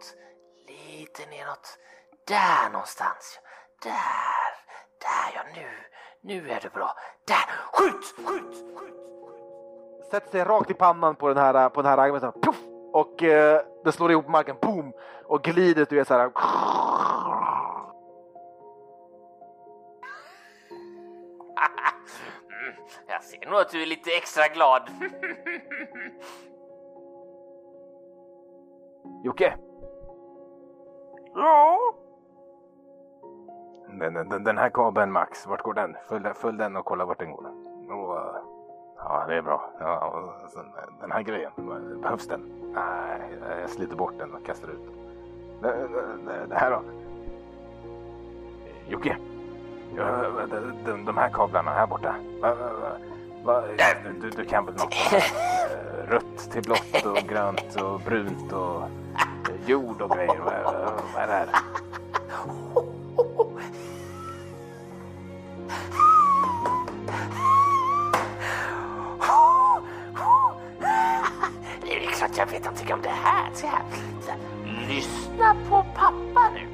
uppåt, lite neråt. Där någonstans. Där, där ja nu, nu är det bra. Där, skjut, skjut, skjut! Sätter sig rakt i pannan på den här, på den här raggbesten. Puff! Och eh, det slår ihop marken, boom! Och glider du vet så här. Jag ser nog att du är lite extra glad. Jocke! Den, den, den här kabeln Max, vart går den? Följ, följ den och kolla vart den går. Och, ja, det är bra. Ja, sen, eh, den här grejen, behövs den? Nej, jag sliter bort den och kastar ut den. Det, det, det här då? Jocke? Ja, de, de, de här kablarna här borta. Va, va, va, du, du kan väl något? Eh, rött till blått och grönt och brunt och jord och grejer. Vad är det här? Någonting om det här. Så här. Så här. Lyssna på pappa nu.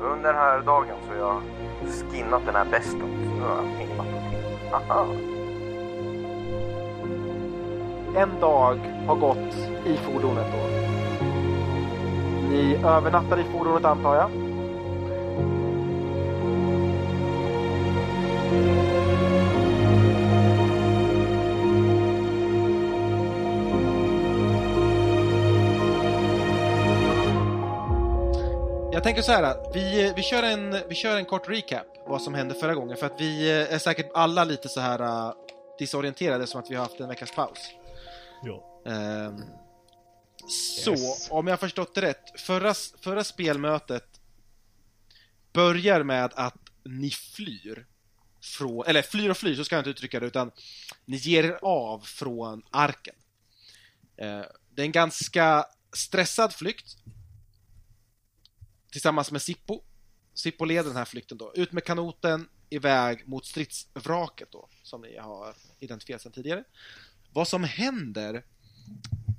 Under den här dagen så har jag skinnat den här besten. Så nu har jag. Aha. En dag har gått i fordonet då. Ni övernattar i fordonet antar jag? Jag tänker så här, vi, vi, kör en, vi kör en kort recap vad som hände förra gången för att vi är säkert alla lite så här uh, disorienterade som att vi har haft en veckas paus. Ja. Så, Yes. om jag har förstått det rätt, förra, förra spelmötet börjar med att ni flyr från, eller flyr och flyr, så ska jag inte uttrycka det, utan ni ger er av från arken. Eh, det är en ganska stressad flykt tillsammans med Sippo. Sippo leder den här flykten då. Ut med kanoten, iväg mot stridsvraket då, som ni har identifierat sedan tidigare. Vad som händer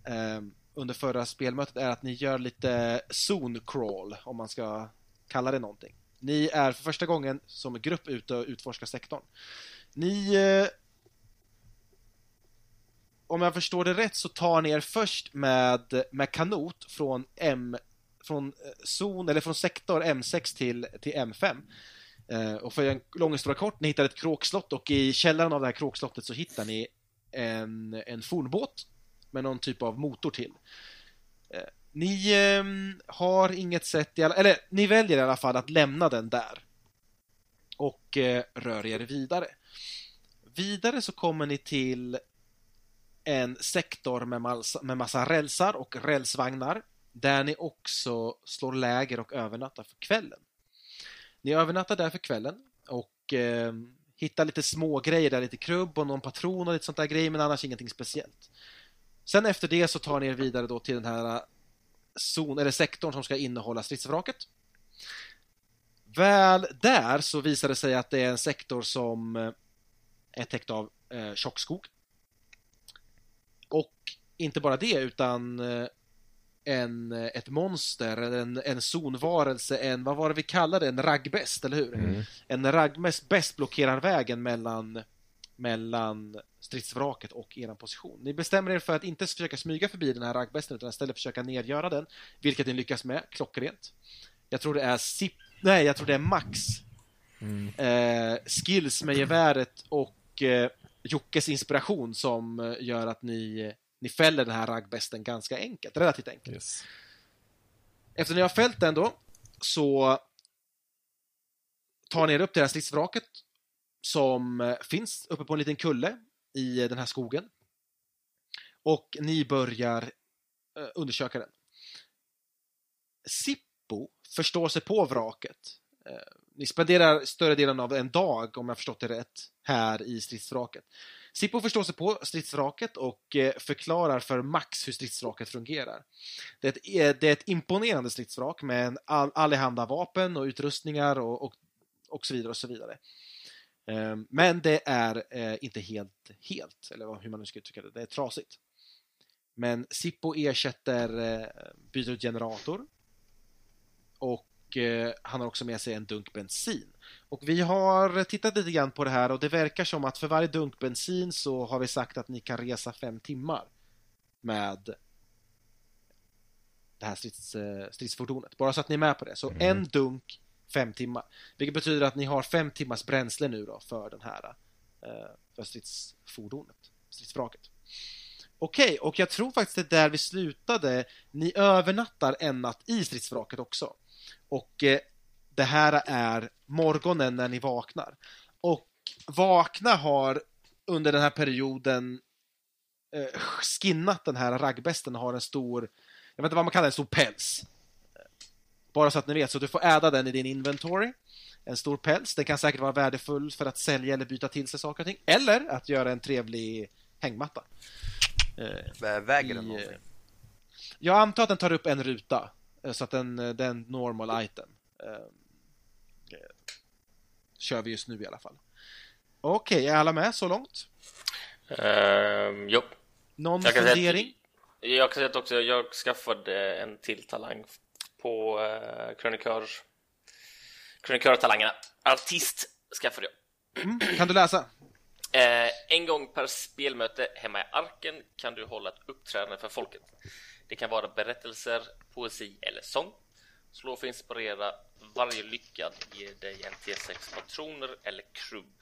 eh, under förra spelmötet är att ni gör lite zone crawl, om man ska kalla det någonting. Ni är för första gången som grupp ute och utforskar sektorn. Ni... Eh, om jag förstår det rätt så tar ni er först med, med kanot från M från eh, zon, eller från sektor M6 till, till M5. Eh, och för en lång historia kort, ni hittar ett kråkslott och i källaren av det här kråkslottet så hittar ni en, en fornbåt med någon typ av motor till. Eh, ni eh, har inget sätt, i alla, eller ni väljer i alla fall att lämna den där och eh, rör er vidare. Vidare så kommer ni till en sektor med, massa, med massa rälsar och rälsvagnar där ni också slår läger och övernattar för kvällen. Ni övernattar där för kvällen och eh, hittar lite små grejer där, lite krubb och någon patron och lite sånt där grejer, men annars ingenting speciellt. Sen efter det så tar ni er vidare då till den här eh, zon, eller sektorn som ska innehålla stridsvraket. Väl där så visar det sig att det är en sektor som eh, är täckt av eh, tjockskog. Och inte bara det, utan eh, en, ett monster, en, en zonvarelse, en, vad var det vi kallade det, en raggbäst, eller hur? Mm. En raggbäst bäst blockerar vägen mellan, mellan stridsvraket och er position. Ni bestämmer er för att inte försöka smyga förbi den här raggbästen utan istället försöka nedgöra den, vilket ni lyckas med, klockrent. Jag tror det är Sip, nej, jag tror det är Max eh, skills med geväret och eh, Jockes inspiration som eh, gör att ni, ni fäller den här raggbästen ganska enkelt, relativt enkelt. Yes. Efter ni har fällt den då, så tar ni er upp till det här stridsvraket som eh, finns uppe på en liten kulle i eh, den här skogen. Och ni börjar eh, undersöka den. Sippo förstår sig på vraket. Ni spenderar större delen av en dag, om jag förstått det rätt, här i stridsvraket. Sippo förstår sig på stridsvraket och eh, förklarar för Max hur stridsvraket fungerar. Det är ett, eh, det är ett imponerande stridsvrak med all, allehanda vapen och utrustningar och, och, och så vidare och så vidare. Ehm, men det är eh, inte helt helt, eller hur man nu ska uttrycka det. Det är trasigt. Men Sippo ersätter, byter ut generator. Och eh, han har också med sig en dunk bensin. Och vi har tittat lite grann på det här och det verkar som att för varje dunk bensin så har vi sagt att ni kan resa fem timmar med det här strids, eh, stridsfordonet. Bara så att ni är med på det. Så en dunk, fem timmar. Vilket betyder att ni har fem timmars bränsle nu då för den här eh, för stridsfordonet, stridsvraket. Okej, och jag tror faktiskt det är där vi slutade. Ni övernattar en natt i stridsvraket också. Och eh, det här är morgonen när ni vaknar. Och Vakna har under den här perioden eh, skinnat den här raggbesten och har en stor, jag vet inte vad man kallar det, en stor päls. Bara så att ni vet, så du får äda den i din inventory. En stor päls, den kan säkert vara värdefull för att sälja eller byta till sig saker och ting. Eller att göra en trevlig hängmatta. Eh, Vä- Väger den någonting? Jag antar att den tar upp en ruta, så att den, eh, den normal item. Eh, eh, Kör vi just nu i alla fall. Okej, är alla med så långt? Ehm, jo. Någon Jag fundering? att, jag kan säga att också jag skaffade en till talang på uh, krönikör krönikörtalangerna. Artist skaffade jag. Mm, kan du läsa? Eh, en gång per spelmöte hemma i Arken kan du hålla ett uppträdande för folket. Det kan vara berättelser, poesi eller sång. Slå för att inspirera. Varje lyckad ger dig en T6 patroner eller krubb.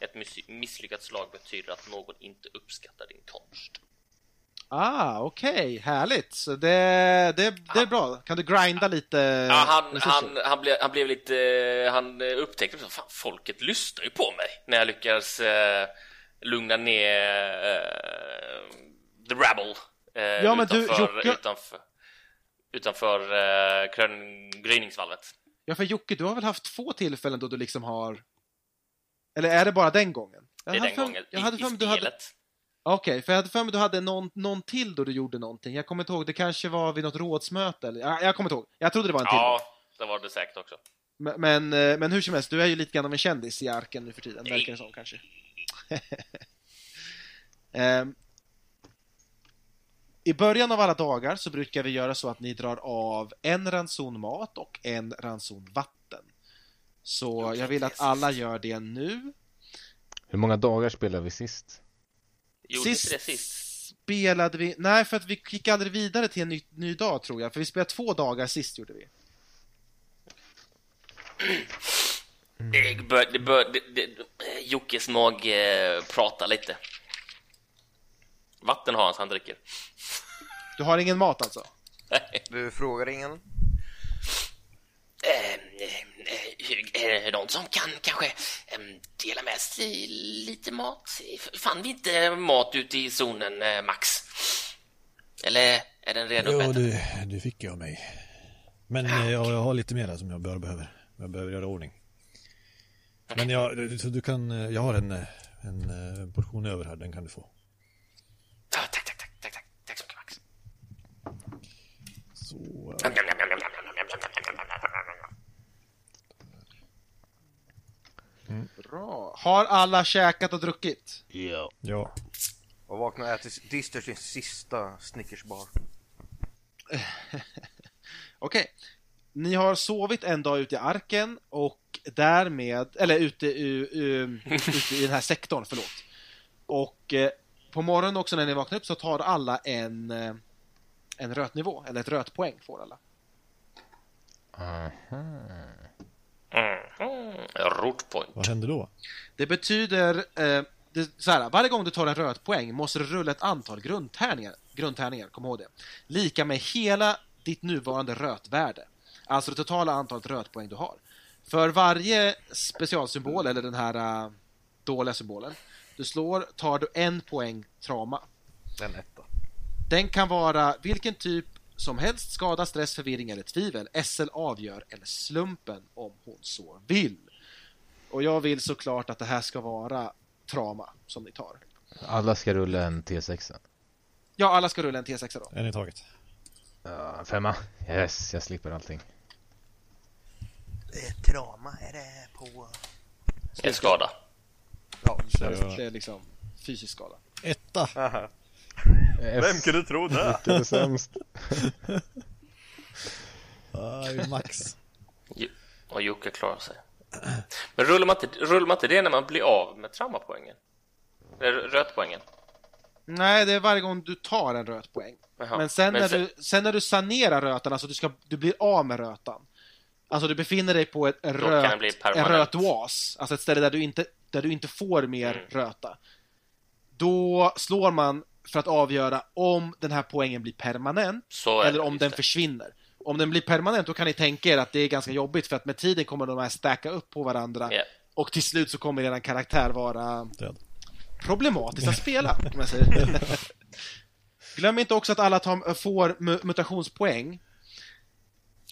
Ett miss- misslyckat slag betyder att någon inte uppskattar din konst. Ah, okej, härligt. Så det, det, det är bra. Kan du grinda lite Ja, han, han, han, blev, han blev lite... Han eh, upptäckte att fan, folket lyssnar ju på mig när jag lyckas eh, lugna ner eh, the rabble eh, Ja, men du, utanför, Jocke- utanför, utanför eh, krön, gryningsvalvet. Ja, för Jocke, du har väl haft två tillfällen då du liksom har... Eller är det bara den gången? Jag Det är den för- gången Jag hade i, för i du hade... spelet. Okej, för jag hade för mig du hade någon, någon till då du gjorde någonting. Jag kommer inte ihåg, det kanske var vid något rådsmöte eller... Ja, jag kommer inte ihåg. Jag trodde det var en till. Ja, det var det säkert också. Men, men, eh, men hur som helst, du är ju lite grann av en kändis i arken nu för tiden, verkar det som kanske. Ehm, I början av alla dagar så brukar vi göra så att ni drar av en ranson mat och en ranson vatten. Så jag vill att alla gör det nu. Hur många dagar spelade vi sist? Gjorde inte det sist? spelade vi... Nej, för att vi gick aldrig vidare till en ny, ny dag tror jag. För vi spelade två dagar sist gjorde vi. Det bör, det bör, det, det, Jockes mag eh, pratar lite. Vatten har han så han dricker. Du har ingen mat alltså? Du frågar ingen? Eh, eh, eh, är det någon som kan kanske eh, dela med sig lite mat? Fann vi inte mat ute i zonen, eh, Max? Eller är den redan Jo, uppäten? du, du fick jag mig. Men eh, ja, jag har lite mer som jag bör, behöver. Jag behöver göra ordning. Men jag, du, så du kan, eh, jag har en, eh, en eh, portion över här, den kan du få. Njam, njam. Bra. Har alla käkat och druckit? Ja. ja. Och vaknar och äter Dister sin sista Snickersbar. Okej. Ni har sovit en dag ute i arken och därmed, eller ute, i- i- ute i den här sektorn, förlåt. Och eh, på morgonen också när ni vaknar upp så tar alla en, eh, en rötnivå, eller ett rötpoäng får alla. Mhm. Rotpoint. Vad händer då? Det betyder, eh, det, så här, varje gång du tar en rötpoäng måste du rulla ett antal grundtärningar, grundtärningar, kom ihåg det. Lika med hela ditt nuvarande rötvärde. Alltså det totala antalet rötpoäng du har. För varje specialsymbol, eller den här eh, dåliga symbolen, du slår tar du en poäng trauma. Den etta. Den kan vara vilken typ som helst, skada, stress, förvirring eller tvivel. SL avgör, eller slumpen om hon så vill. Och jag vill såklart att det här ska vara trauma som ni tar. Alla ska rulla en T6. Ja, alla ska rulla en T6 då. En i taget. Ja, femma. Yes, jag slipper allting. Eh, Trama, är det på... En skada. Ja, Det är liksom fysisk skada. etta. Aha. Vem kunde tro det? Vilket är sämst? Är Max. Jo- Och Jocke klarar sig. Men rullar man, inte, rullar man inte det när man blir av med traumapoängen? Eller rötpoängen? Nej, det är varje gång du tar en röt poäng. Jaha. Men, sen, Men när sen- Du, sen när du sanerar rötan, alltså du, ska, du blir av med rötan. Alltså du befinner dig på ett röt, en permanent. röt oas, alltså ett ställe där du inte, där du inte får mer Mm. röta. Då slår man för att avgöra om den här poängen blir permanent Så är eller det, om den det. försvinner. Om den blir permanent, då kan ni tänka er att det är ganska jobbigt för att med tiden kommer de här stacka upp på varandra Ja. och till slut så kommer er karaktär vara Död. problematiskt att spela, om jag säger. Glöm inte också att alla tar, får mu- mutationspoäng.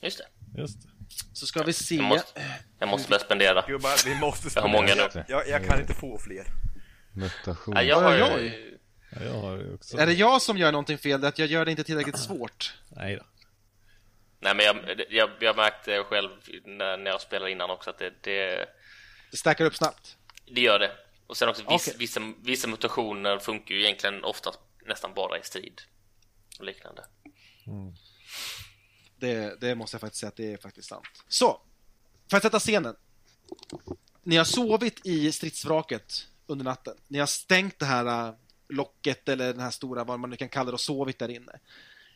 Just det. Just det. Så ska vi se. Jag måste, jag måste börja spendera. Gubbar, vi måste Jag har många nu. Jag, jag, kan inte få fler. Mutation. Ja, jag har ju... Ja, jag har ju också... Är det jag som gör någonting fel? Att jag gör det inte tillräckligt svårt? Nej då. Nej, men jag, jag, jag märkte själv när, när jag spelade innan också att det, det, Det stackar upp snabbt. det gör det. Och sen också viss, Okej. vissa, vissa mutationer funkar ju egentligen ofta nästan bara i strid och liknande. Det, det måste jag faktiskt säga att det är faktiskt sant. Så, för att sätta scenen. Ni har sovit i stridsvraket under natten. Ni har stängt det här äh, locket eller den här stora, vad man nu kan kalla det, och sovit där inne.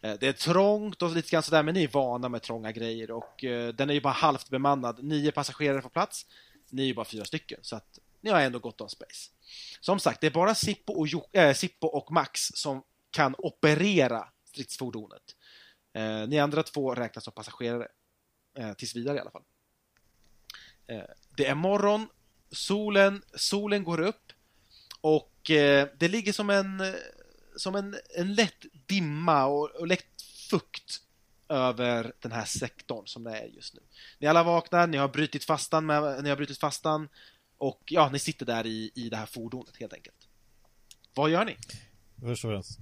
Eh, det är trångt och lite grann sådär, men ni är vana med trånga grejer och eh, den är ju bara halvt bemannad. Nio passagerare på plats, ni är ju bara fyra stycken, så att ni har ändå gott om space. Som sagt, det är bara Sippo och, jo- äh, Sippo och Max som kan operera stridsfordonet. Eh, ni andra två räknas som passagerare. Eh, tills vidare i alla fall. Eh, det är morgon, solen, solen går upp och eh, det ligger som en, eh, som en, en lätt dimma och, och lätt fukt över den här sektorn som det är just nu. Ni alla vaknar, ni har brutit fastan, med, ni har brutit fastan och ja, ni sitter där i, i det här fordonet helt enkelt. Vad gör ni? Först och främst.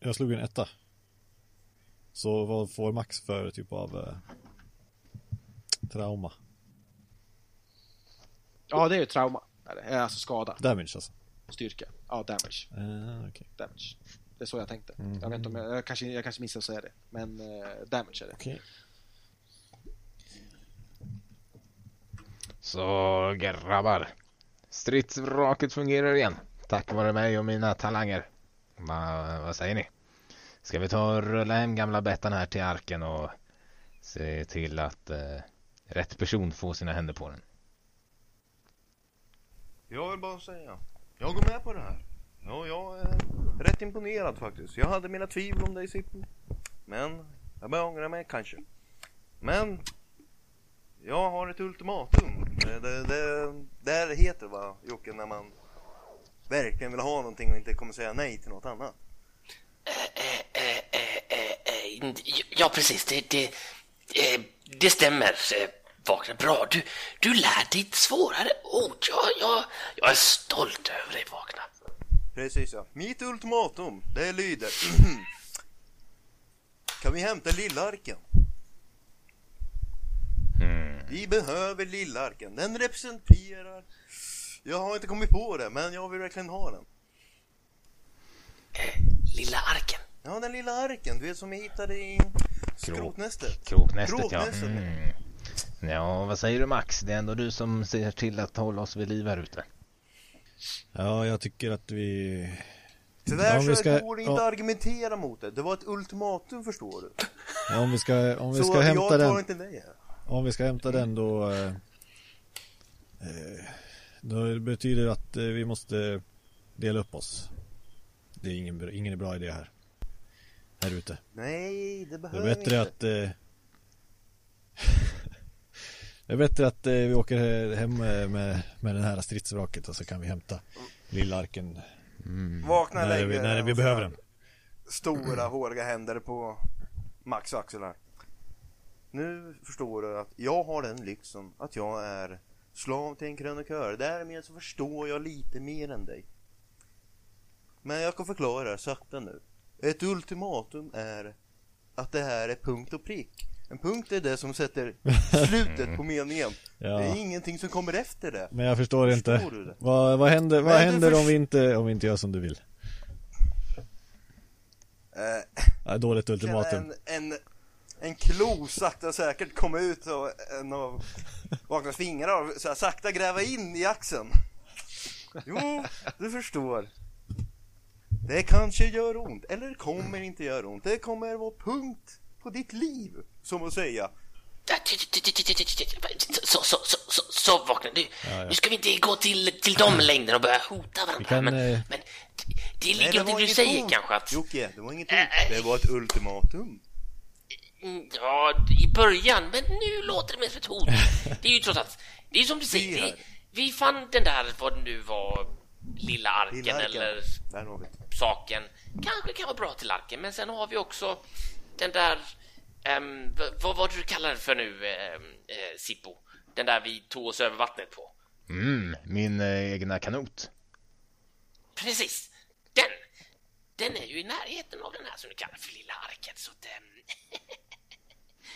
Jag slog en etta. Så vad får Max för typ av eh, trauma? Ja, det är ju trauma. Alltså skada, Damage alltså. Styrka. Ja, damage. Uh, okej. damage. Det är så jag tänkte. Jag vet inte om jag, jag kanske, jag kanske missade att säga det. Men eh, damage är det. Okej. Så grabbar. Stridsvraket fungerar igen. Tack vare mig och mina talanger. Va, vad säger ni? Ska vi ta och rulla hem gamla Bettan här till arken och se till att eh, rätt person får sina händer på den? Jag vill bara säga, jag går med på det här. Ja, jag är rätt imponerad faktiskt. Jag hade mina tvivel om dig Sippo. Men jag börjar ångra mig kanske. Men jag har ett ultimatum. Det, det, det, det här heter va Jocke när man verkligen vill ha någonting och inte kommer säga nej till något annat. Eh, eh, eh, Ja, precis. Det, det, det stämmer eh, Vakna. Bra. Du, du lär dig svårare ord. Jag, jag, jag är stolt över dig, Vakna. Precis ja. Mitt ultimatum, det lyder. kan vi hämta lillarken? Vi behöver lillarken. Den representerar... Jag har inte kommit på det, men jag vill verkligen ha den. Lilla arken. Ja, den lilla arken, du vet som jag hittade i skrotnästet. Kroknästet. ja. Mm. Ja, vad säger du Max? Det är ändå du som ser till att hålla oss vid liv här ute. Ja, jag tycker att vi... Tyvärr Ja, om vi så ska- går det inte ja. argumentera mot det. Det var ett ultimatum förstår du. Ja, om vi ska, om vi Så ska jag hämta tar den... inte dig här. Om vi ska hämta den då... Eh, eh, då betyder det att eh, vi måste dela upp oss. Det är ingen, bra- ingen bra idé här. Här ute. Nej, det Det är behöver vi bättre inte. att... Eh, det är bättre att eh, vi åker hem med, med, med den här stridsvraket och så kan vi hämta lillarken Vakna när, vi, när vi behöver den. Stora håriga händer på Max axlar. Nu förstår du att jag har den lyxen att jag är slav till en krönikör. Därmed så förstår jag lite mer än dig. Men jag kan förklara sakta nu. Ett ultimatum är att det här är punkt och prick. En punkt är det som sätter slutet på meningen. Ja. Det är ingenting som kommer efter det. Men jag förstår, Förstår inte. du det? Vad, vad händer, vad händer om, förs- vi inte, om vi inte gör som du vill? Eh, Ja, dåligt ultimatum. en, en, en klo sakta säkert komma ut och en av Vaknas fingrar och så här, sakta gräva in i axeln. Jo, du förstår. Det kanske gör ont, eller det kommer inte göra ont. Det kommer vara punkt på ditt liv, som att säga. Så, så, så, så, så vakna. Nu, nu ska vi inte gå till, till de längderna och börja hota varandra. kan, men, eh, men det ligger något i det du säger hot. kanske att... Jocke, det var inget hot. Det var ett ultimatum. Mm, Ja, i början, men nu låter det mer som ett hot. Det är ju trots allt, det är som du säger, Vi vi, fann den där, vad det nu var, lilla arken, Lilla arken. eller saken. Kanske kan vara bra till arken, men sen har vi också den där, v- vad var det du kallar det för nu, ehm, eh, Sippo? Den där vi tog oss över vattnet på. Mm, min eh, egna kanot. Precis, den! Den är ju i närheten av den här som du kallar för lilla arken, så att, ehm,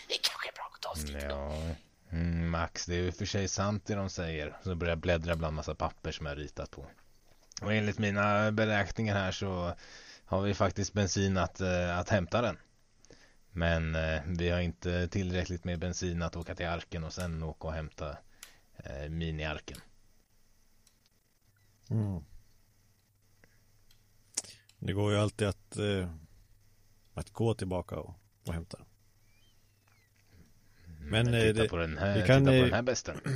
det kanske är bra att ta oss dit. Ja, mm, Max, det är ju för sig sant det de säger. Så börjar jag bläddra bland massa papper som jag ritat på. Och enligt mina beräkningar här så har vi faktiskt bensin att, eh, att hämta den. Men eh, vi har inte tillräckligt med bensin att åka till arken och sen åka och hämta eh, miniarken. Mm. Det går ju alltid att, eh, att gå tillbaka och, och hämta den. Men, eh, titta det- på den här, vi kan, titta på den här besten. Vi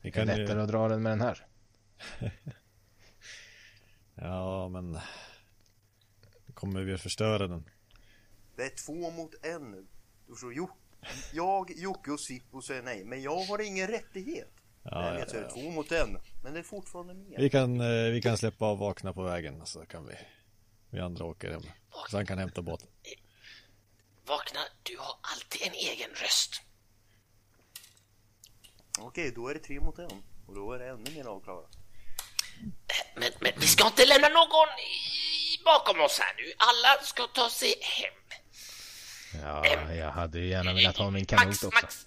Det är kan lättare att dra den med den här. ja men kommer vi att förstöra den? Det är två mot en nu. Du förstår, jo, jag, Jocke och Sippo säger nej, men jag har ingen rättighet. Ja, Därmed ja, så är det ja. två mot en, men det är fortfarande mer. Vi kan, eh, vi kan släppa av vakna på vägen så kan vi vi andra åker hem. Så han kan hämta båten. Vakna, du har alltid en egen röst. Okej, då är det tre mot en. Och då är det ännu mer avklarat. Men, men vi ska inte lämna någon i, bakom oss här nu. Alla ska ta sig hem. Ja, jag hade ju gärna velat ha min kanot Max, också. Max.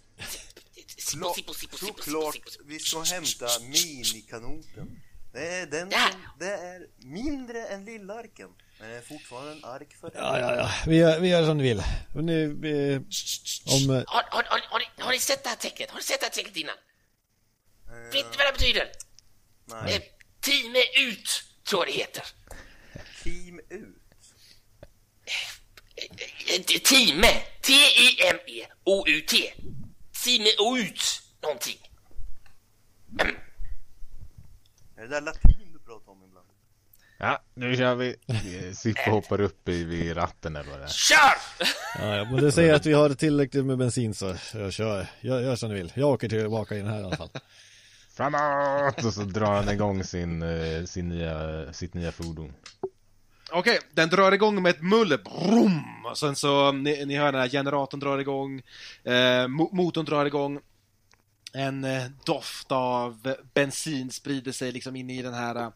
Såklart, vi ska hämta minikanoten. Det är den som, det är mindre än lillarken. Men det är fortfarande en ark för Ja, ja, ja. Vi gör, vi gör som ni vill. Och nu, vi, om... eh, Har, har, har, har, ni, har ni sett det här tecknet? Har ni sett det här tecknet innan? Eh, Vet ni vad det betyder? Eh, Nej, Time ut, tror jag det heter. team ut. Eh, eh, Time. T-I-M-E-O-U-T. Time ut någonting. Är det där latin du pratar om ibland? Ja, nu kör vi. Sippo hoppar upp i vid ratten eller vad det är. Kör! Ja, men det säger att vi har tillräckligt med bensin så jag kör. Gör, gör som ni vill. Jag åker tillbaka in här i alla fall. Framåt! Och så drar han igång sin, eh, sin nya, sitt nya fordon. Okej, den drar igång med ett muller. Brum! Och sen så, ni, ni hör den här generatorn drar igång. Eh, motorn drar igång. En eh, doft av bensin sprider sig liksom in i den här eh,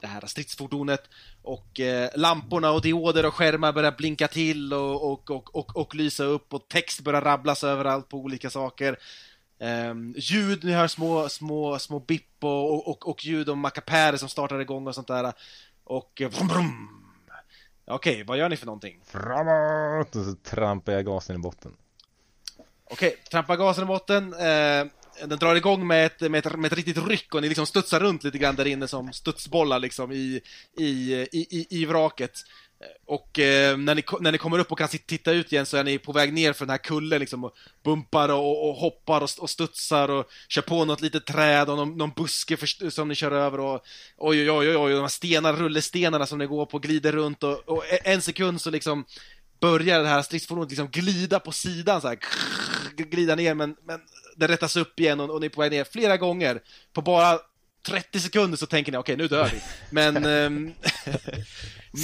det här stridsfordonet och eh, lamporna och dioder och skärmar börjar blinka till och, och, och, och, och lysa upp och text börjar rabblas överallt på olika saker. Um, ljud, ni hör små, små, små bipp och, och, och ljud om mackapärer som startar igång och sånt där. Och eh, vrum, vrum. Okej, vad gör ni för någonting? Framåt! Och så trampar jag gasen i botten. Okej, trampa gasen i botten. Eh, den drar igång med ett, med, ett, med ett riktigt ryck och ni liksom studsar runt lite grann där inne som studsbollar liksom i, i, i, i, i vraket. Eh, och eh, när, ni, när ni kommer upp och kan titta ut igen så är ni på väg ner för den här kullen liksom och bumpar och, och hoppar och, och studsar och kör på något litet träd och någon, någon buske för, som ni kör över och oj oj oj oj, oj de här stenar, rullestenarna som ni går på glider runt och, och e-, en sekund så liksom börjar det här stridsfordonet liksom glida på sidan så här, glida ner men, men det rättas upp igen och, och ni är på väg ner flera gånger. På bara 30 sekunder så tänker ni okej nu dör vi. Men... ehm,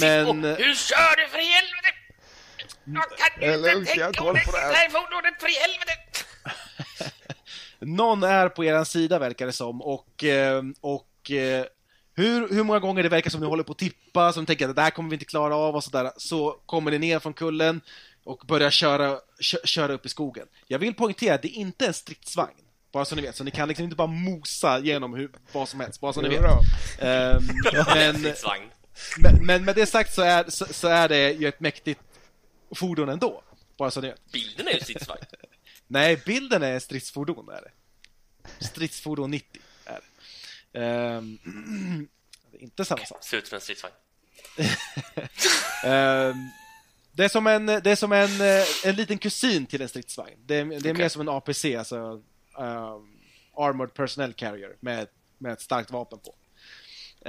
men... Hur kör du för i helvete? Jag kan Det är inte jag har tänka koll mig på det här. fordonet för i helvete! Någon är på eran sida verkar det som och, eh, och eh, hur, hur många gånger det verkar som ni håller på att tippa, som tänker att det här kommer vi inte klara av och sådär, så kommer ni ner från kullen och börjar köra, kö, köra upp i skogen. Jag vill poängtera att det är inte en stridsvagn, bara så ni vet, så ni kan liksom inte bara mosa genom hur, vad som helst, bara så ni vet. Ehm, men. Men, men med det sagt så är, så, så är det ju ett mäktigt fordon ändå. Bara så ni vet. Bilden är ju stridsvagn. Nej, bilden är stridsfordon är det. Stridsfordon 90 är det. Det är inte samma sak. Ser ut som en stridsvagn. Ehm, det är som en, det är som en, eh, en liten kusin till en stridsvagn. Det är, det är Okej. mer som en APC, alltså uh, Armored Personnel Carrier med, med ett starkt vapen på.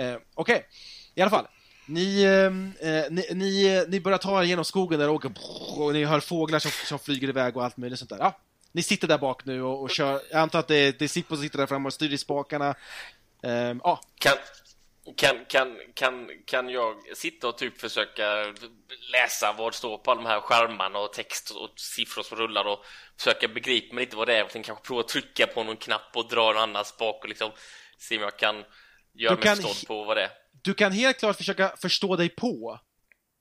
Uh, Okej, i alla fall. Ni, ehm, eh, ni, ni, ni börjar ta er genom skogen där och åker och ni hör fåglar som, som flyger iväg och allt möjligt sånt där. Ja, ni sitter där bak nu och, och kör. Jag antar att det, det är Sippo som sitter där framme och styr i spakarna. Eh, Ja, Kan, kan, kan, kan, kan jag sitta och typ försöka läsa vad det står på alla de här skärmarna och text och siffror som rullar och försöka begripa mig lite vad det är och sen kanske prova att trycka på någon knapp och dra en annan spak och liksom se om jag kan göra Du mig kan förstådd på vad det är. du kan helt klart försöka förstå dig på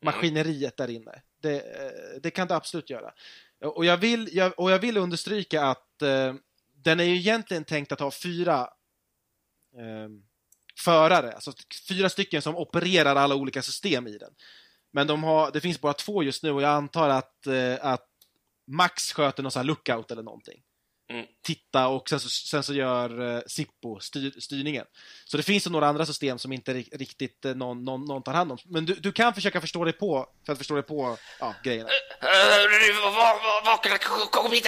maskineriet där inne. Det, eh, det kan du absolut göra. Och jag vill, jag, och jag vill understryka att eh, den är ju egentligen tänkt att ha fyra eh, förare, alltså fyra stycken som opererar alla olika system i den. Men de har, det finns bara två just nu och jag antar att, eh, att Max sköter någon sån här lookout eller någonting. Mm. Titta och sen så, sen så gör eh, Sippo styr, styrningen. Så det finns några andra system som inte ri- riktigt eh, någon, någon, någon tar hand om. Men du, du kan försöka förstå dig på, för att förstå dig på ja, grejerna. Vakna, kom hit.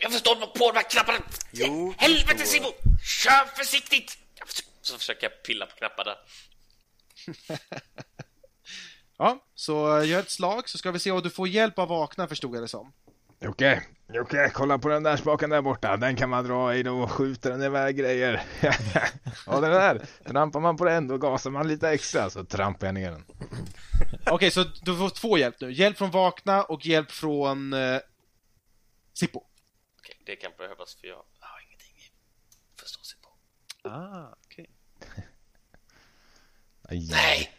Jag förstår på de här knapparna. Jo, Helvete. Simon! Kör försiktigt! Så försöker jag pilla på knappar där. Ja, så eh, gör ett slag så ska vi se om du får hjälp av vakna förstod jag det som. Okej, okej, kolla på den där spaken där borta. Den kan man dra i då och skjuter den iväg grejer. och den där, trampar man på den då gasar man lite extra så trampar jag ner den. Okej, så du får två hjälp nu. Hjälp från vakna och hjälp från eh, Sippo. Okej, det kan behövas för jag har ingenting i förståelse på. Ah. Aj, Nej!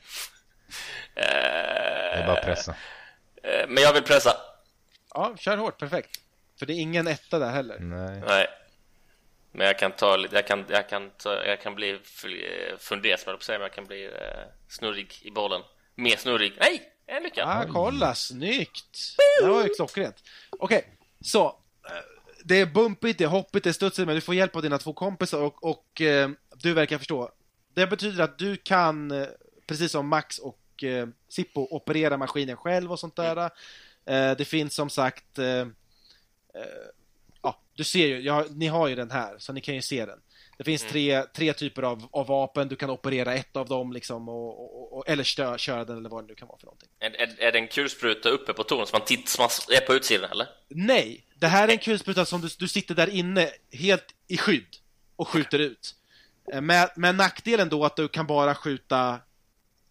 Det är bara att pressa. Eh, Men jag vill pressa. Ja, kör hårt, perfekt. För det är ingen etta där heller. Nej. Nej. Men jag kan ta lite, jag kan, jag kan, ta, jag kan bli f- fundersam, men jag kan bli eh, snurrig i bollen. Mer snurrig. Nej! En lycka! Ah, kolla, snyggt! Det var ju klockrent. Okej, så. eh, Det är bumpigt, det är hoppigt, det är studsigt, men du får hjälp av dina två kompisar och, och eh, du verkar förstå. Det betyder att du kan, eh, precis som Max och eh, Sippo, operera maskinen själv och sånt där. Eh, det finns som sagt, eh, ja, du ser ju, har- ni har ju den här, så ni kan ju se den. Det finns tre, tre typer av, av vapen, du kan operera ett av dem liksom, och, och, och, eller stö, köra den eller vad det nu kan vara för någonting. Är, är, är det en kulspruta uppe på tornet som man, titt, som man är på utsidan eller? Nej, det här är en kulspruta som du, du sitter där inne helt i skydd och skjuter ut. Eh, Med, med nackdelen då att du kan bara skjuta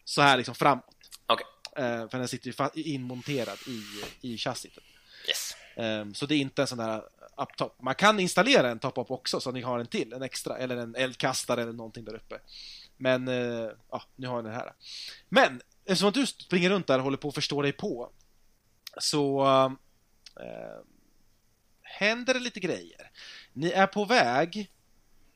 så här liksom framåt. Okej, Eh, För den sitter ju inmonterad i, i chassit. yes. Eh, Så det är inte en sån där up-top. Man kan installera en top-up också så ni har en till, en extra, eller en eldkastare eller någonting där uppe. Men, eh, ja, nu har ni det här. Men, eftersom att du springer runt där och håller på att förstå dig på, så eh, händer det lite grejer. Ni är på väg,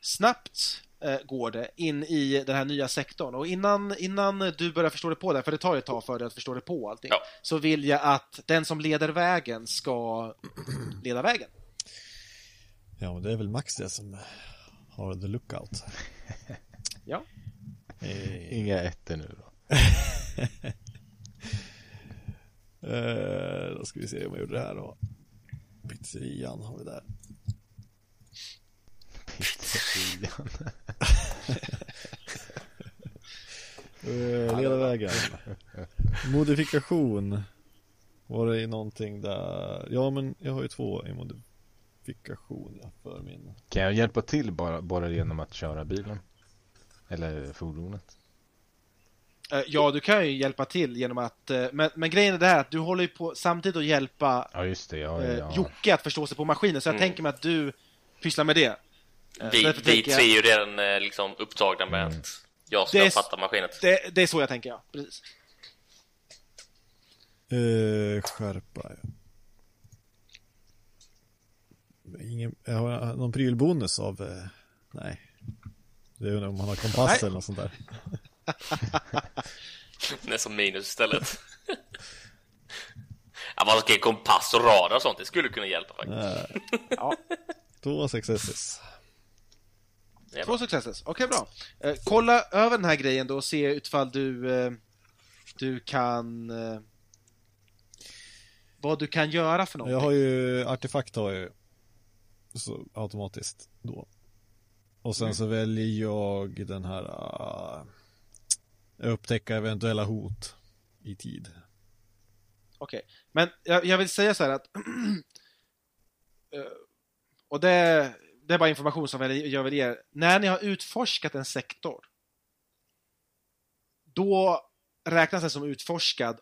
snabbt går det, in i den här nya sektorn. Och innan, innan du börjar förstå dig på det, för det tar ju ett tag för dig att förstå dig på allting, Ja. så vill jag att den som leder vägen ska leda vägen. Ja, men det är väl Max det som har the lookout. Ja. Eh, Inga ettor nu då. eh, då ska vi se om jag gjorde det här då. Pizzerian har vi där. Pizzerian. Eh, leda vägen. Modifikation. Var det i någonting där? Ja, men jag har ju två i modifikation för min. Kan jag hjälpa till bara, bara genom att köra bilen? Eller fordonet? Eh, Ja, du kan ju hjälpa till genom att... eh, Men, men grejen är det här att du håller ju på samtidigt att hjälpa Ja just det, ja, ja. Jocke att förstå sig på maskinen, så jag Mm. tänker mig att du pysslar med det. Eh, Vi, vi tre är ju redan eh, liksom upptagna med Mm. att jag ska Det är fatta maskinen. Det, det är så jag tänker, ja. Precis. Eh, skärpa. ja. Ingen, jag har någon prylbonus av, eh, nej. Det är ju om man har kompass Nej. eller något sånt där. Det är som minus istället. ja, man ska kompass och radar och sånt, det skulle kunna hjälpa faktiskt. Ja. Två successes. Två successes. Okej, bra. Eh, kolla över den här grejen då och se utfall du, eh, du kan... Eh, vad du kan göra för någonting. Jag har ju artefakt har jag ju. Så automatiskt då. Och sen så väljer jag den här uh, upptäcka eventuella hot i tid. Okej, men jag, jag vill säga så här att... eh, och det, det är bara information som jag vill ge. När ni har utforskat en sektor, då räknas den som utforskad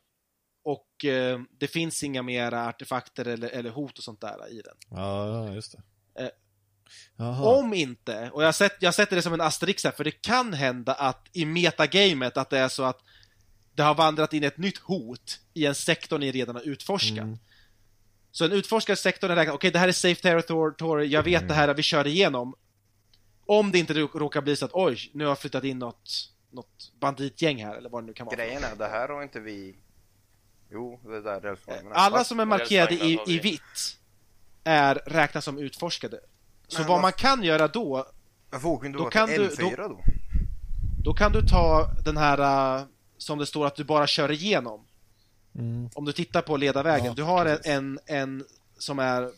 och eh, det finns inga mera artefakter eller, eller hot och sånt där i den. Ja, just det. Eh. Om inte, och jag, sett, jag sätter det som en asterisk här, för det kan hända att i metagamet att det är så att det har vandrat in ett nytt hot i en sektor ni redan har utforskat. Mm. Så en utforskad sektor är räknat, okej det här är safe territory, jag vet det här, vi kör igenom. Om det inte rå- råkar bli så att oj, nu har jag flyttat in något, något banditgäng här, eller vad det nu kan vara. Grejen är, det här har inte vi... Jo, det där rälsvagnen. Alla som är markerade i, i vitt är räknas som utforskade. Så Men vad man kan göra då, Varför åker inte Då då kan du- M4 då? Då kan du ta den här uh, som det står att du bara kör igenom. Mm. Om du tittar på ledarvägen. Ja, du har en, en, en som är...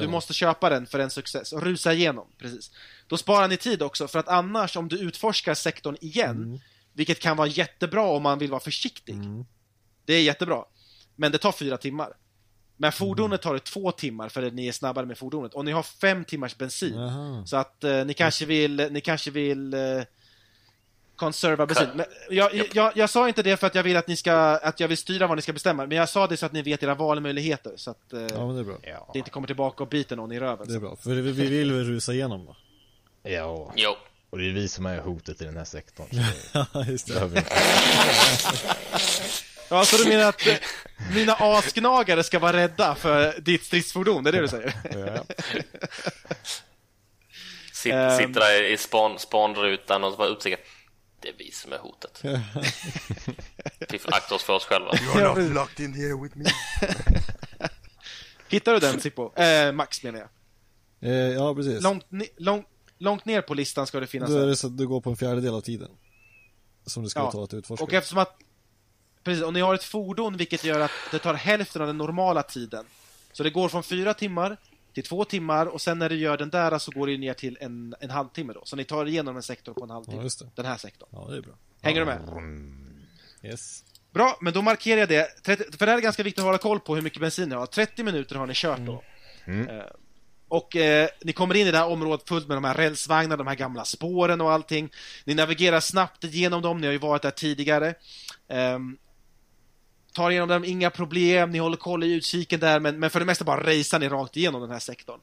Du måste köpa den för en success och rusa igenom. Precis. Då sparar ni tid också för att annars om du utforskar sektorn igen, Mm. vilket kan vara jättebra om man vill vara försiktig. Mm. Det är jättebra. Men det tar fyra timmar. Men fordonet tar det två timmar för att ni är snabbare med fordonet. Och ni har fem timmars bensin. Jaha. Så att eh, ni kanske vill, ni kanske vill eh, conserva bensin. Men jag, jag, jag, jag sa inte det för att jag vill att ni ska, att jag vill styra vad ni ska bestämma, men jag sa det så att ni vet era valmöjligheter, så att eh, Ja, men det är bra. Det inte kommer tillbaka och biter någon i röven. Det är bra. För vi vi vill väl rusa igenom då? ja. Jo, Och det är vi som är hotet i den här sektorn. Ja, just det. Ja, så du menar att eh, mina asgnagare ska vara rädda för ditt stridsfordon, det är det du säger? Ja. Sitt, sitter där i span, spanrutan och så bara upptäcker det är vi som är hotet. Vi får akta oss för oss själva. Ja, precis. locked in here with me. Hittar du den Sippo? Eh, Max menar jag. Eh, ja, precis. Långt, långt, långt ner på listan ska det finnas Då är det så att du går på en fjärdedel av tiden. Som det skulle Ja. ta att utforska. Och eftersom att Precis, och ni har ett fordon vilket gör att det tar hälften av den normala tiden. Så det går från fyra timmar till två timmar och sen när du gör den där så går det ner till en, en halvtimme då. Så ni tar igenom en sektor på en halvtimme. Ja. Den här sektorn. Ja, det är bra. Hänger du med? Yes. Bra, men då markerar jag det. 30, för det här är ganska viktigt att hålla koll på hur mycket bensin ni har. 30 minuter har ni kört då. Mm. Eh, och eh, ni kommer in i det här området fullt med de här rälsvagnarna, de här gamla spåren och allting. Ni navigerar snabbt igenom dem, ni har ju varit där tidigare. Ehm, tar igenom dem, inga problem, ni håller koll i utkiken där, men, men för det mesta bara racear ni rakt igenom den här sektorn.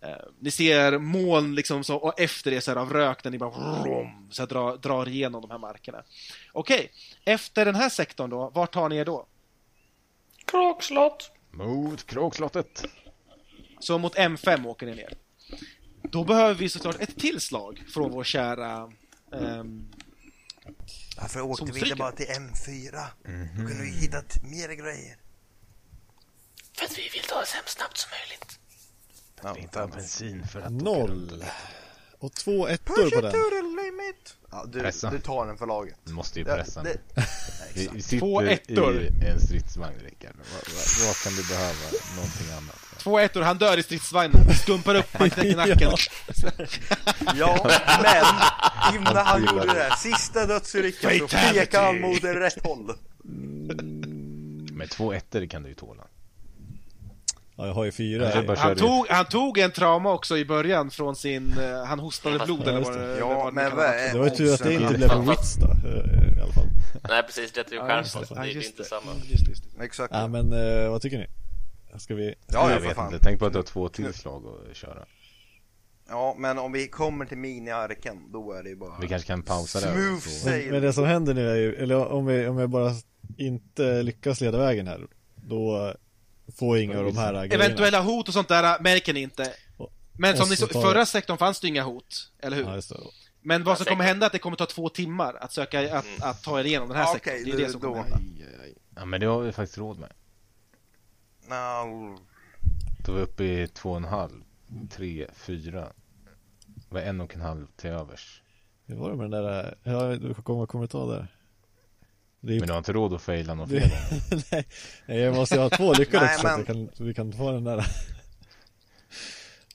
Eh, ni ser moln liksom så, och efter det så här av rök när ni bara vrom, så här, drar, drar igenom de här markerna. Okej, efter den här sektorn då, vart tar ni er då? Kråkslott! Mot kråkslottet. Så mot M5 åker ni ner. Då behöver vi såklart ett tillslag från vår kära... ehm, Varför åkte vi inte bara till M4? Då kunde vi hittat mer grejer. För att vi vill ta oss hem snabbt som möjligt. Ja, Vi inte har bensin för att... Noll. Och två ettor Push på it den. to the limit! Ja, du, Pressa. du tar den för laget. Du måste ju Ja, pressa. det- Vi, vi sitter Två ettor. i en stridsvagn, Rickard. Vad, vad, vad kan du behöva? Någonting annat? Två ettor, han dör i stridsvagnen. Skumpar upp, man knäcker nacken. Ja, men innan han gjorde det här sista dödsolyckan så pekade han mot rätt håll. Med två ettor kan du ju tåla. Ja, jag har ju fyra. Han körde- tog, han tog en trauma också i början från sin... eh, han hostade blod eller vad det. Ja, vad det men Det var ju tur att det inte blev en wits då. eh, I alla fall. Nej precis, det är ju Ja, just det. är inte samma. Mm. Exakt. Ja, men eh, vad tycker ni? Ska vi... Ja, jag vet fan. inte. Tänk på att du har två tillslag att köra. Ja, men om vi kommer till miniarken, då är det ju bara... Vi kanske kan pausa där. Smooth sail. Men det som händer nu är ju, eller om vi, om jag bara inte lyckas leda vägen här, då får inga av de här grejerna. Eventuella hot och sånt där märker ni inte. Men som ni så förra sektorn fanns det inga hot, eller hur? Ja, just det. Men vad som kommer hända är att det kommer ta två timmar att söka, att, att ta er igenom den här Ja, sektorn. det är det som kommer hända. Ja, men det har vi faktiskt råd med. No. Då är vi uppe i två och en halv, tre, fyra. Det var en och en halv till övers. Hur var det med den där, ja, du kommer, kommer ta där. Det är, Men du har inte råd att faila någon fler nej, nej, jag måste ju ha två lyckade Nej, också så men- jag kan, vi kan få den där.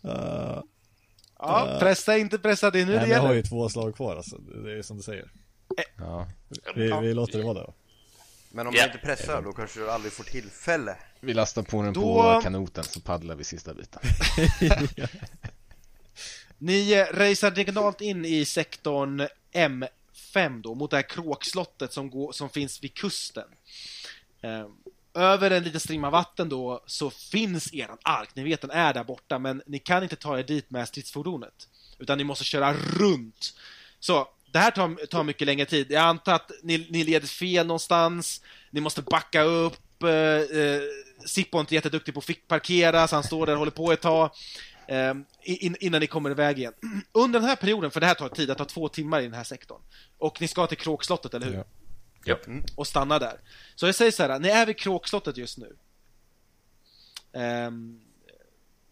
Uh, Ja, pressa inte pressa, det är nu nej, det men jag har gäller. ju två slag kvar alltså, det är som du säger. Ja, Vi, vi låter det vara där. Men om Ja. du inte pressar då kanske du aldrig får tillfälle. vi lastar på den Då- på kanoten så paddlar vi sista biten. Ni eh, racear diagonalt in i sektorn M5 då, mot det här kråkslottet som, går, som finns vid kusten. Eh, över en liten strimma vatten då så finns eran ark. Ni vet den är där borta, men ni kan inte ta er dit med stridsfordonet. Utan ni måste köra runt. Så, det här tar, tar mycket längre tid. Jag antar att ni, ni leder fel någonstans. Ni måste backa upp. Eh, eh, Sippo är inte jätteduktig på att fick parkera, så han står där och håller på ett tag. eh, in, innan ni kommer iväg igen. Under den här perioden, för det här tar tid, det tar två timmar i den här sektorn. Och ni ska till Kråkslottet, eller hur? Ja. Japp. och stanna där. Så jag säger så här, ni är vid Kråkslottet just nu. Ehm,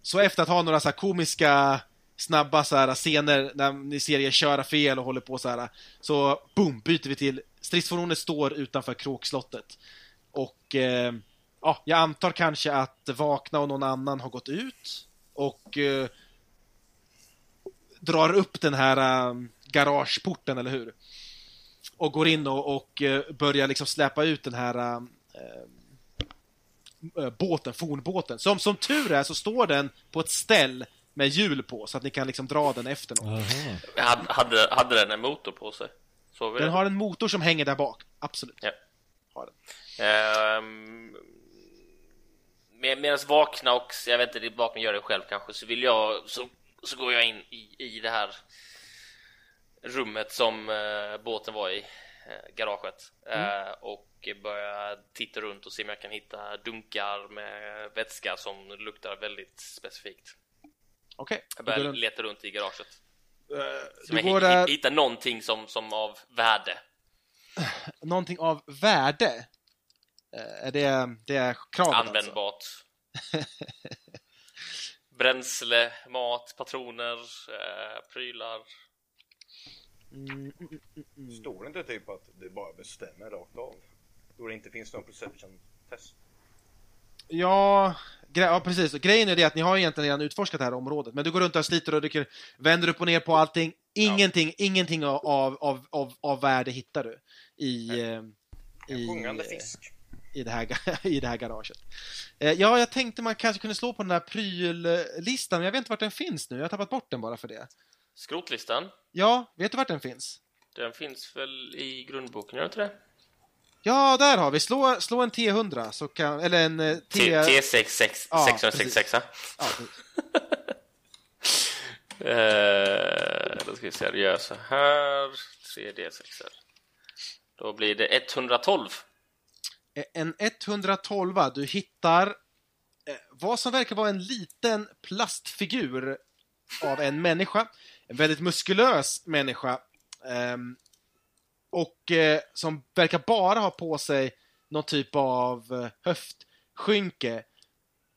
så efter att ha några så här komiska, snabba så här scener när ni ser er köra fel och håller på så här, så boom, byter vi till stridsfordonet står utanför Kråkslottet. Och eh, ja, jag antar kanske att Vakna och någon annan har gått ut och eh, drar upp den här eh, garageporten, eller hur? och går in och, och eh, börjar liksom släpa ut den här eh, eh, båten, fornbåten. Som, som tur är så står den på ett ställ med hjul på så att ni kan liksom dra den efter något. Jaha. Hade, hade, hade den en motor på sig? Såg vi Den det? har en motor som hänger där bak, absolut. Ja. Har den. Ehm, med, Medan vakna och, jag vet inte, det vakna gör det själv kanske, så vill jag, så, så går jag in i, i det här rummet som eh, båten var i, eh, garaget, eh, och börjar titta runt och se om jag kan hitta dunkar med vätska som luktar väldigt specifikt. Okej. Jag Du går, börjar runt- leta runt i garaget. eh, Så du jag går där, hittar någonting som, som av värde. någonting av värde. Eh, Är det, det är kravet alltså? Användbart. Bränsle, mat, patroner, eh, prylar. Mm, mm, mm, mm. Står det inte typ att det bara bestämmer rakt av? Då det inte finns någon perception-test? Ja, gre- ja, precis. Och grejen är det att ni har egentligen redan utforskat det här området, men du går runt och sliter och rycker, vänder upp och ner på allting. Ingenting, ingenting av, av, av, av värde hittar du i, eh, En i, sjungande eh, fisk. i, det här, i det här garaget. Eh, Ja, jag tänkte man kanske kunde slå på den där pryllistan, men jag vet inte vart den finns nu. Jag har tappat bort den bara för det. Skrotlistan, Ja, vet du vart den finns? den finns väl i grundboken, gör den inte det? Ja, där har vi. Slå, slå en T100, så kan, eller en eh, T... T- T6 Ja, 666 Ja, eh, Då ska vi se, det gör så här. 3D6 Då blir det 112 Eh, En 112, du hittar eh, vad som verkar vara en liten plastfigur av en människa. En väldigt muskulös människa. Och eh, som verkar bara ha på sig någon typ av eh, höftskynke.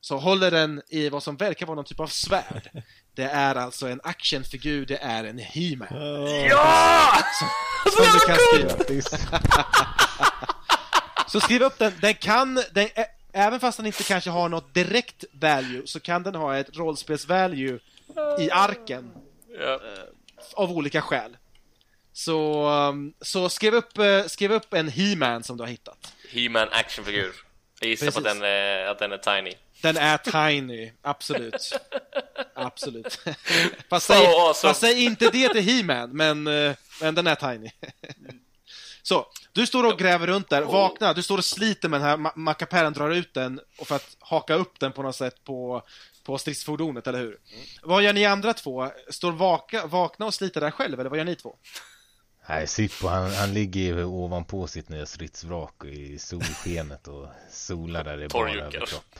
Så håller den i vad som verkar vara någon typ av svärd. Det är alltså en actionfigur, det är en He-Man. Ja! Som du kan skriva. Så skriv upp den. Den kan, den, ä- även fast den inte kanske har något direkt value, så kan den ha ett rollspels-value i arken Ja. av olika skäl. Så, um, så skriv, upp, eh, skriv upp en He-Man som du har hittat. He-Man actionfigur Jag gissar på att Precis. den, är, att den är tiny Den är tiny, absolut. Absolut. Fast So säg, awesome. fast säg inte det till He-Man, men, eh, men den är tiny. Så, du står och gräver runt där, vakna, du står och sliter med den här, ma- mackapären drar ut den och för att haka upp den på något sätt på, på stridsfordonet, eller hur? Vad gör ni andra två? Står vaka, vakna och sliter där själv, eller vad gör ni två? Nej, Sippo han, han ligger ju ovanpå sitt nya stridsvrak i solskenet och solar där det är bara överkropp.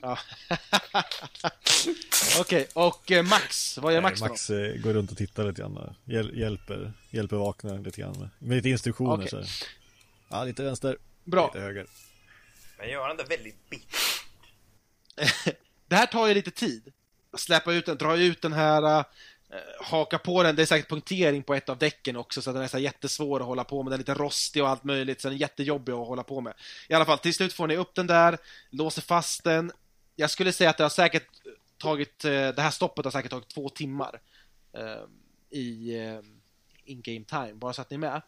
Ja. Okej, och eh, Max, vad gör Max, Nej, då? Max eh, går runt och tittar lite grann. Hjäl hjälper, hjälper vakna lite grann med, med lite instruktioner Okej. så här. Ja, lite vänster, Bra. lite höger. Men gör han det väldigt bitter? Det här tar ju lite tid. Att Släppa ut den, dra ut den här, eh, Eh, haka på den. Det är säkert punktering på ett av däcken också, så att den är så jättesvår att hålla på med. Den är lite rostig och allt möjligt, så den är jättejobbig att hålla på med. I alla fall, till slut får ni upp den där, låser fast den. Jag skulle säga att det har säkert tagit, eh, det här stoppet har säkert tagit två timmar eh, i eh, in-game time, bara så att ni är med.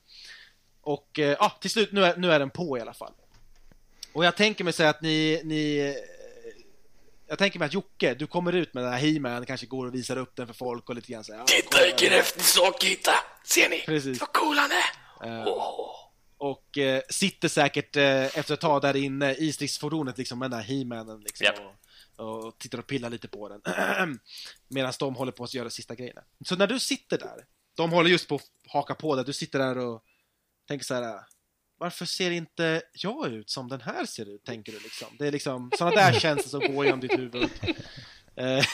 Och eh, ja, till slut, nu är, nu är den på i alla fall. Och jag tänker mig säga att ni, ni jag tänker mig att Jocke, du kommer ut med den här He-Man, kanske går och visar upp den för folk och lite grann så här, ja, Titta vilken häftig sak jag hittade! Ser ni? Precis. Vad cool han är! Eh, Åh. Och eh, sitter säkert eh, efter ett tag där inne i stridsfordonet liksom med den här He-Manen liksom, Japp. och, och tittar och pillar lite på den. Medan de håller på att göra sista grejerna. Så när du sitter där, de håller just på att haka på dig, du sitter där och tänker så här. Varför ser inte jag ut som den här ser ut, tänker du liksom. Det är liksom sådana där känslor som går genom ditt huvud. Eh,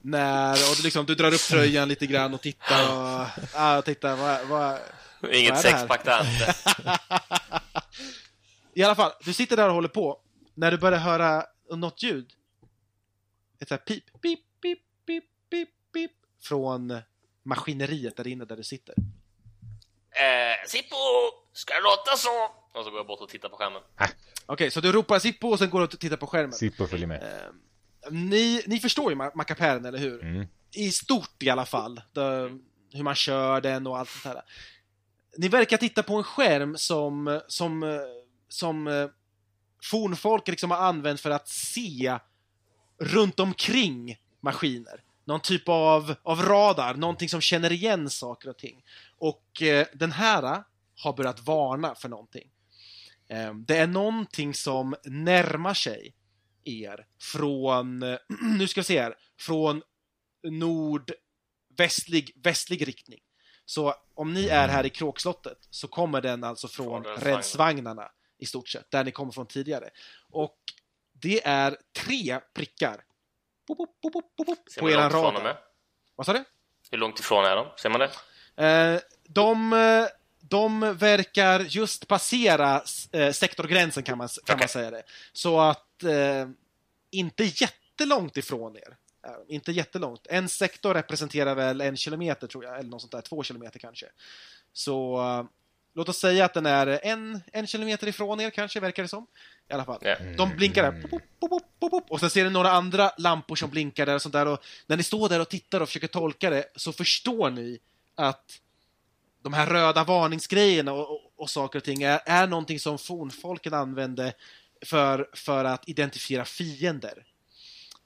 när, och du, liksom, du drar upp tröjan lite grann och tittar och, ah, tittar, vad, vad, Vad är Inget här? sexpack där inte. I alla fall, du sitter där och håller på. När du börjar höra något ljud. Ett sånt här pip, pip, pip, pip, pip, pip. Från maskineriet där inne där du sitter. Eh, Sippo, ska det låta så? Och så går jag bort och tittar på skärmen. Okej, så du ropar Sippo och sen går du och tittar på skärmen. Sippo följer med. Eh, ni, ni förstår ju ma- mackapären, eller hur? Mm. I stort i alla fall. Det, hur man kör den och allt sånt där. Ni verkar titta på en skärm som, som, som eh, fornfolk liksom har använt för att se runt omkring maskiner. Någon typ av, av radar, någonting som känner igen saker och ting. Och eh, den här har börjat varna för någonting. Eh, det är någonting som närmar sig er från, nu ska vi se här, från nordvästlig västlig riktning. Så om ni är här i Kråkslottet så kommer den alltså från rälsvagnarna. i stort sett, där ni kommer från tidigare. Och det är tre prickar pop, pop, Ser på eran radar. Vad sa du? Hur långt ifrån är de? Ser man det? Eh, de, de verkar just passera eh, sektorgränsen kan man, kan man säga det. Så att eh, inte jättelångt ifrån er. Eh, inte jättelångt. En sektor representerar väl en kilometer tror jag, eller något sånt där, två kilometer kanske. Så eh, låt oss säga att den är en, en kilometer ifrån er kanske, verkar det som. I alla fall. Ja. De blinkar där. Pop, pop, pop. Och sen ser ni några andra lampor som blinkar där och sånt där. Och när ni står där och tittar och försöker tolka det så förstår ni att de här röda varningsgrejerna och, och, och saker och ting är, är någonting som fornfolken använde för, för att identifiera fiender.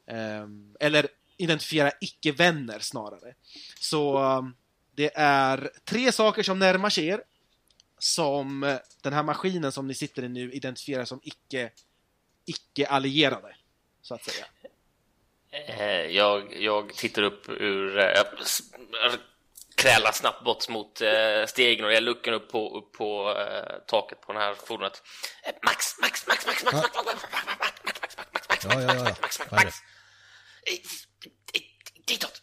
Um, eller identifiera icke-vänner snarare. Så um, det är tre saker som närmar sig er som eh, den här maskinen som ni sitter i nu identifierar som icke, icke-allierade, så att säga. Eh, jag, jag tittar upp ur... Jag krälar snabbt bort mot eh, stegen och jag luckar upp på, upp på eh, taket på det här fordonet. Eh, Max, Max, Max, Max, Max, Max, Max, Max, Max, Max, Max, Max, Max, Max, Ja, ja, ja. Max, Max, Max, är det? Eh, eh, Ditåt.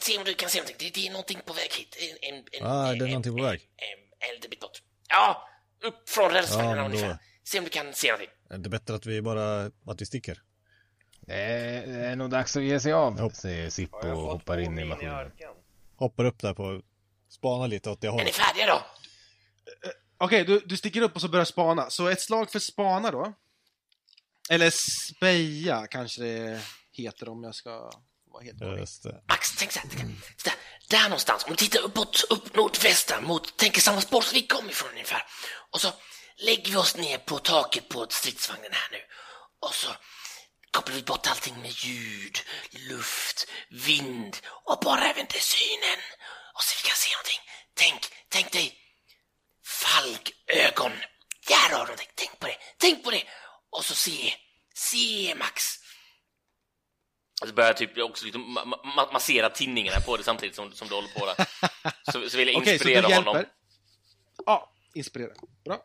Se, om du kan se någonting. Det, det är någonting på väg hit. Ah, det är någonting på väg. En, en liten bit bort. Ja, upp från rälsvagnarna Ja, ungefär. Se om du kan se någonting. Är det bättre att vi bara, att vi sticker? Det är, det är nog dags att ge sig av, Ja. säger Sippo och hoppar in i maskinen. Hoppar upp där på, spana lite åt det Är ni hållet. färdiga då? Okej, du, du sticker upp och så börjar spana. Så ett slag för spana då. Eller speja kanske det heter om jag ska vara helt korrekt. Just det. Max, tänk så här. Så där, där någonstans. Om du tittar uppåt, upp nordvästra mot, tänker samma spår som vi kom ifrån ungefär. Och så lägger vi oss ner på taket på stridsvagnen här nu. Och så kopplar vi bort allting med ljud, luft, vind och bara även till synen. Och så vi kan se någonting. Tänk, tänk dig falkögon. Där har du någonting. Tänk på det. Tänk på det. Och så se, se Max. Och så börjar jag typ också liksom ma- ma- massera tinningarna på det samtidigt som, som du håller på där. Så, så vill jag Okej, så du inspirera hjälper. honom. Ja, inspirera. Bra.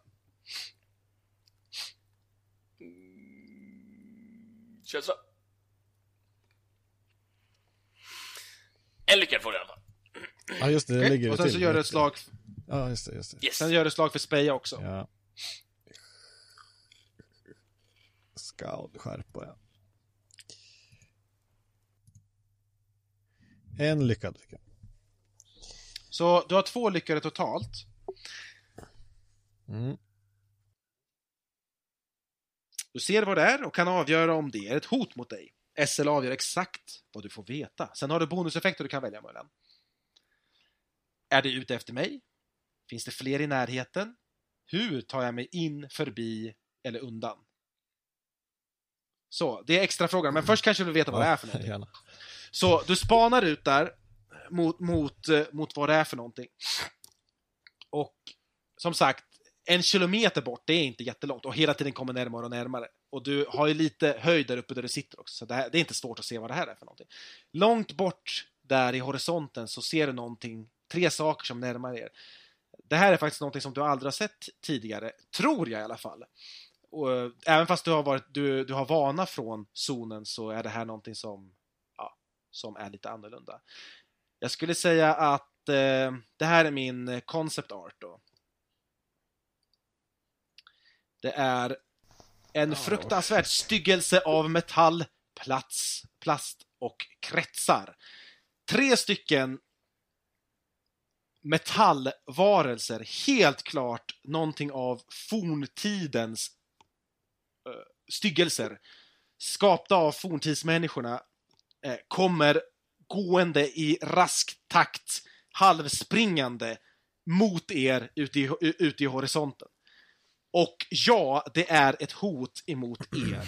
Känsla. En lyckad får du i alla fall. Ja, just det, det ligger Och det sen till. så gör du ett slag, Ja, just det, just det. Yes. sen gör du ett slag för speja också. Ja. Skadskärpa, ja. En lyckad fick jag. Så du har två lyckade totalt. Mm. Du ser vad det är och kan avgöra om det är ett hot mot dig. SL avgör exakt vad du får veta. Sen har du bonuseffekter du kan välja mellan. Är det ute efter mig? Finns det fler i närheten? Hur tar jag mig in, förbi eller undan? Så, det är extra frågan, men först kanske du vill veta vad det är för någonting. Gärna. Så du spanar ut där mot, mot, eh, mot vad det är för någonting. Och som sagt, en kilometer bort, det är inte jättelångt och hela tiden kommer närmare och närmare. Och du har ju lite höjd där uppe där du sitter också, så det, här, det är inte svårt att se vad det här är för någonting. Långt bort där i horisonten så ser du någonting, tre saker som närmar er. Det här är faktiskt någonting som du aldrig har sett tidigare, tror jag i alla fall. Och, eh, även fast du har, varit, du, du har vana från zonen så är det här någonting som, ja, som är lite annorlunda. Jag skulle säga att eh, det här är min eh, concept art då. Det är en fruktansvärd styggelse av metall, plats, plast och kretsar. Tre stycken metallvarelser, helt klart någonting av forntidens uh, styggelser, skapta av forntidsmänniskorna, eh, kommer gående i rask takt, halvspringande mot er ute i, ute i horisonten. Och ja, det är ett hot emot er.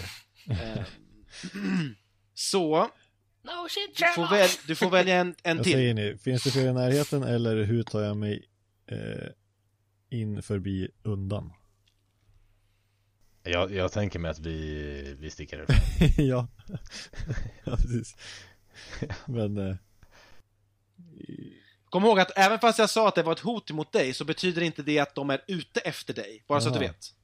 Eh, Så, No shit, du får, väl, du får välja en, en till. säger ni? Finns det fler i närheten eller hur tar jag mig eh, in förbi undan? Jag, jag tänker mig att vi, vi sticker härifrån. ja. ja, precis. Men eh, Kom ihåg att även fast jag sa att det var ett hot mot dig så betyder inte det att de är ute efter dig. Bara så att du vet.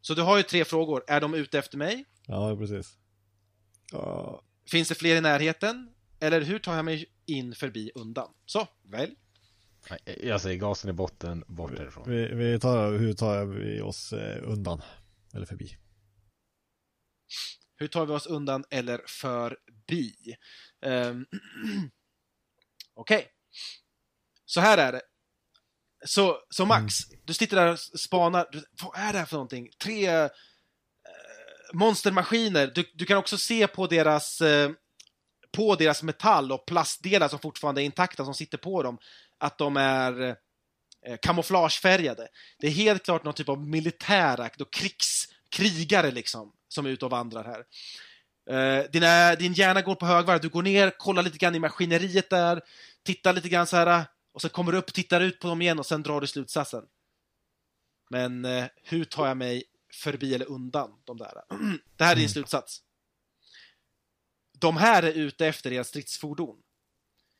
Så du har ju tre frågor. Är de ute efter mig? ja, precis. Ja, Finns det fler i närheten? Eller hur tar jag mig in förbi undan? Så, välj. Nej, Jag säger gasen i botten, bort härifrån. vi, vi tar, hur tar vi oss eh, undan? Eller förbi? Hur tar vi oss undan eller förbi? Um, Okej. Så här är det. Så, så Max, du sitter där och spanar. Du, vad är det här för någonting? Tre eh, monstermaskiner. Du, du kan också se på deras, eh, på deras metall och plastdelar som fortfarande är intakta som sitter på dem att de är eh, kamouflagefärgade. Det är helt klart någon typ av militärakt och krigs, krigare liksom som är ute och vandrar här. Eh, dina, din hjärna går på högvarv, du går ner, kollar lite grann i maskineriet där, tittar lite grann så här och sen kommer du upp, tittar ut på dem igen och sen drar du slutsatsen. Men eh, hur tar jag mig förbi eller undan de där? Det här är din slutsats. De här är ute efter era stridsfordon.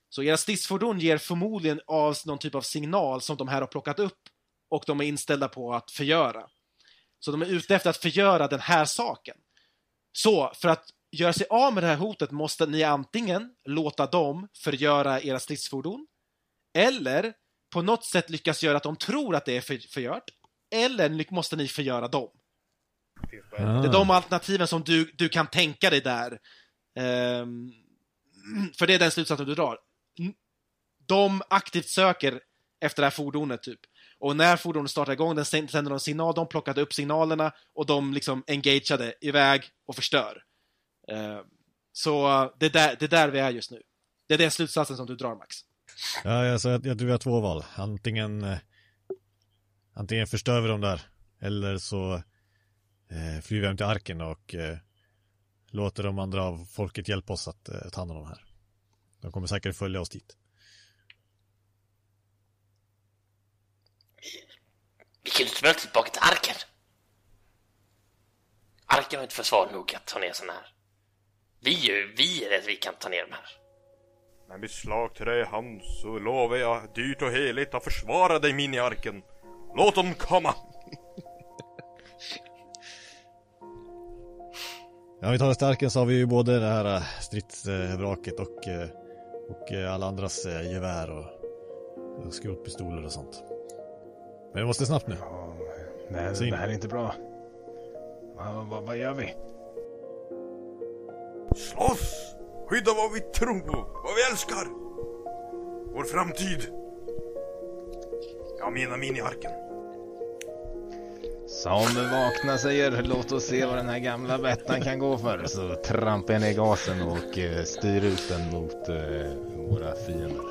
Så era stridsfordon ger förmodligen av någon typ av signal som de här har plockat upp och de är inställda på att förgöra. Så de är ute efter att förgöra den här saken. Så för att göra sig av med det här hotet måste ni antingen låta dem förgöra era stridsfordon eller på något sätt lyckas göra att de tror att det är för, förgört eller måste ni förgöra dem. Det är de alternativen som du, du kan tänka dig där. Ehm, för det är den slutsatsen du drar. De aktivt söker efter det här fordonet, typ. Och när fordonet startar igång, den sänder de signal, de plockade upp signalerna och de liksom engagerade iväg och förstör. Eh, så eh, det är, där, det är där vi är just nu. Det är den slutsatsen som du drar, Max. Ja, alltså, jag, jag tror vi har två val. Antingen, eh, antingen förstör vi dem där. Eller så eh, flyr vi hem till arken och eh, låter de andra av folket hjälpa oss att eh, ta hand om de här. De kommer säkert följa oss dit. Vi kan inte möta tillbaka till arken. Arken har inte försvar nog att ta ner såna här. Vi är ju, vi är det vi kan ta ner de här. Med mitt slag till dig hand så lovar jag dyrt och heligt att försvara dig miniarken. Låt dem komma! Ja, vi tar oss till arken så har vi ju både det här eh, stridsvraket och, eh, och eh, alla andras gevär och, och skrotpistoler och sånt. Men vi måste snabbt nu. Ja, det, här, Sim. det här är inte bra. Vad, vad, vad gör vi? Slåss! Skydda vad vi tror på, vad vi älskar! Vår framtid! Jag menar miniarken. Som vakna säger, låt oss se vad den här gamla Bettan kan gå för. Så trampar jag ner gasen och eh, styr ut den mot eh, våra fiender.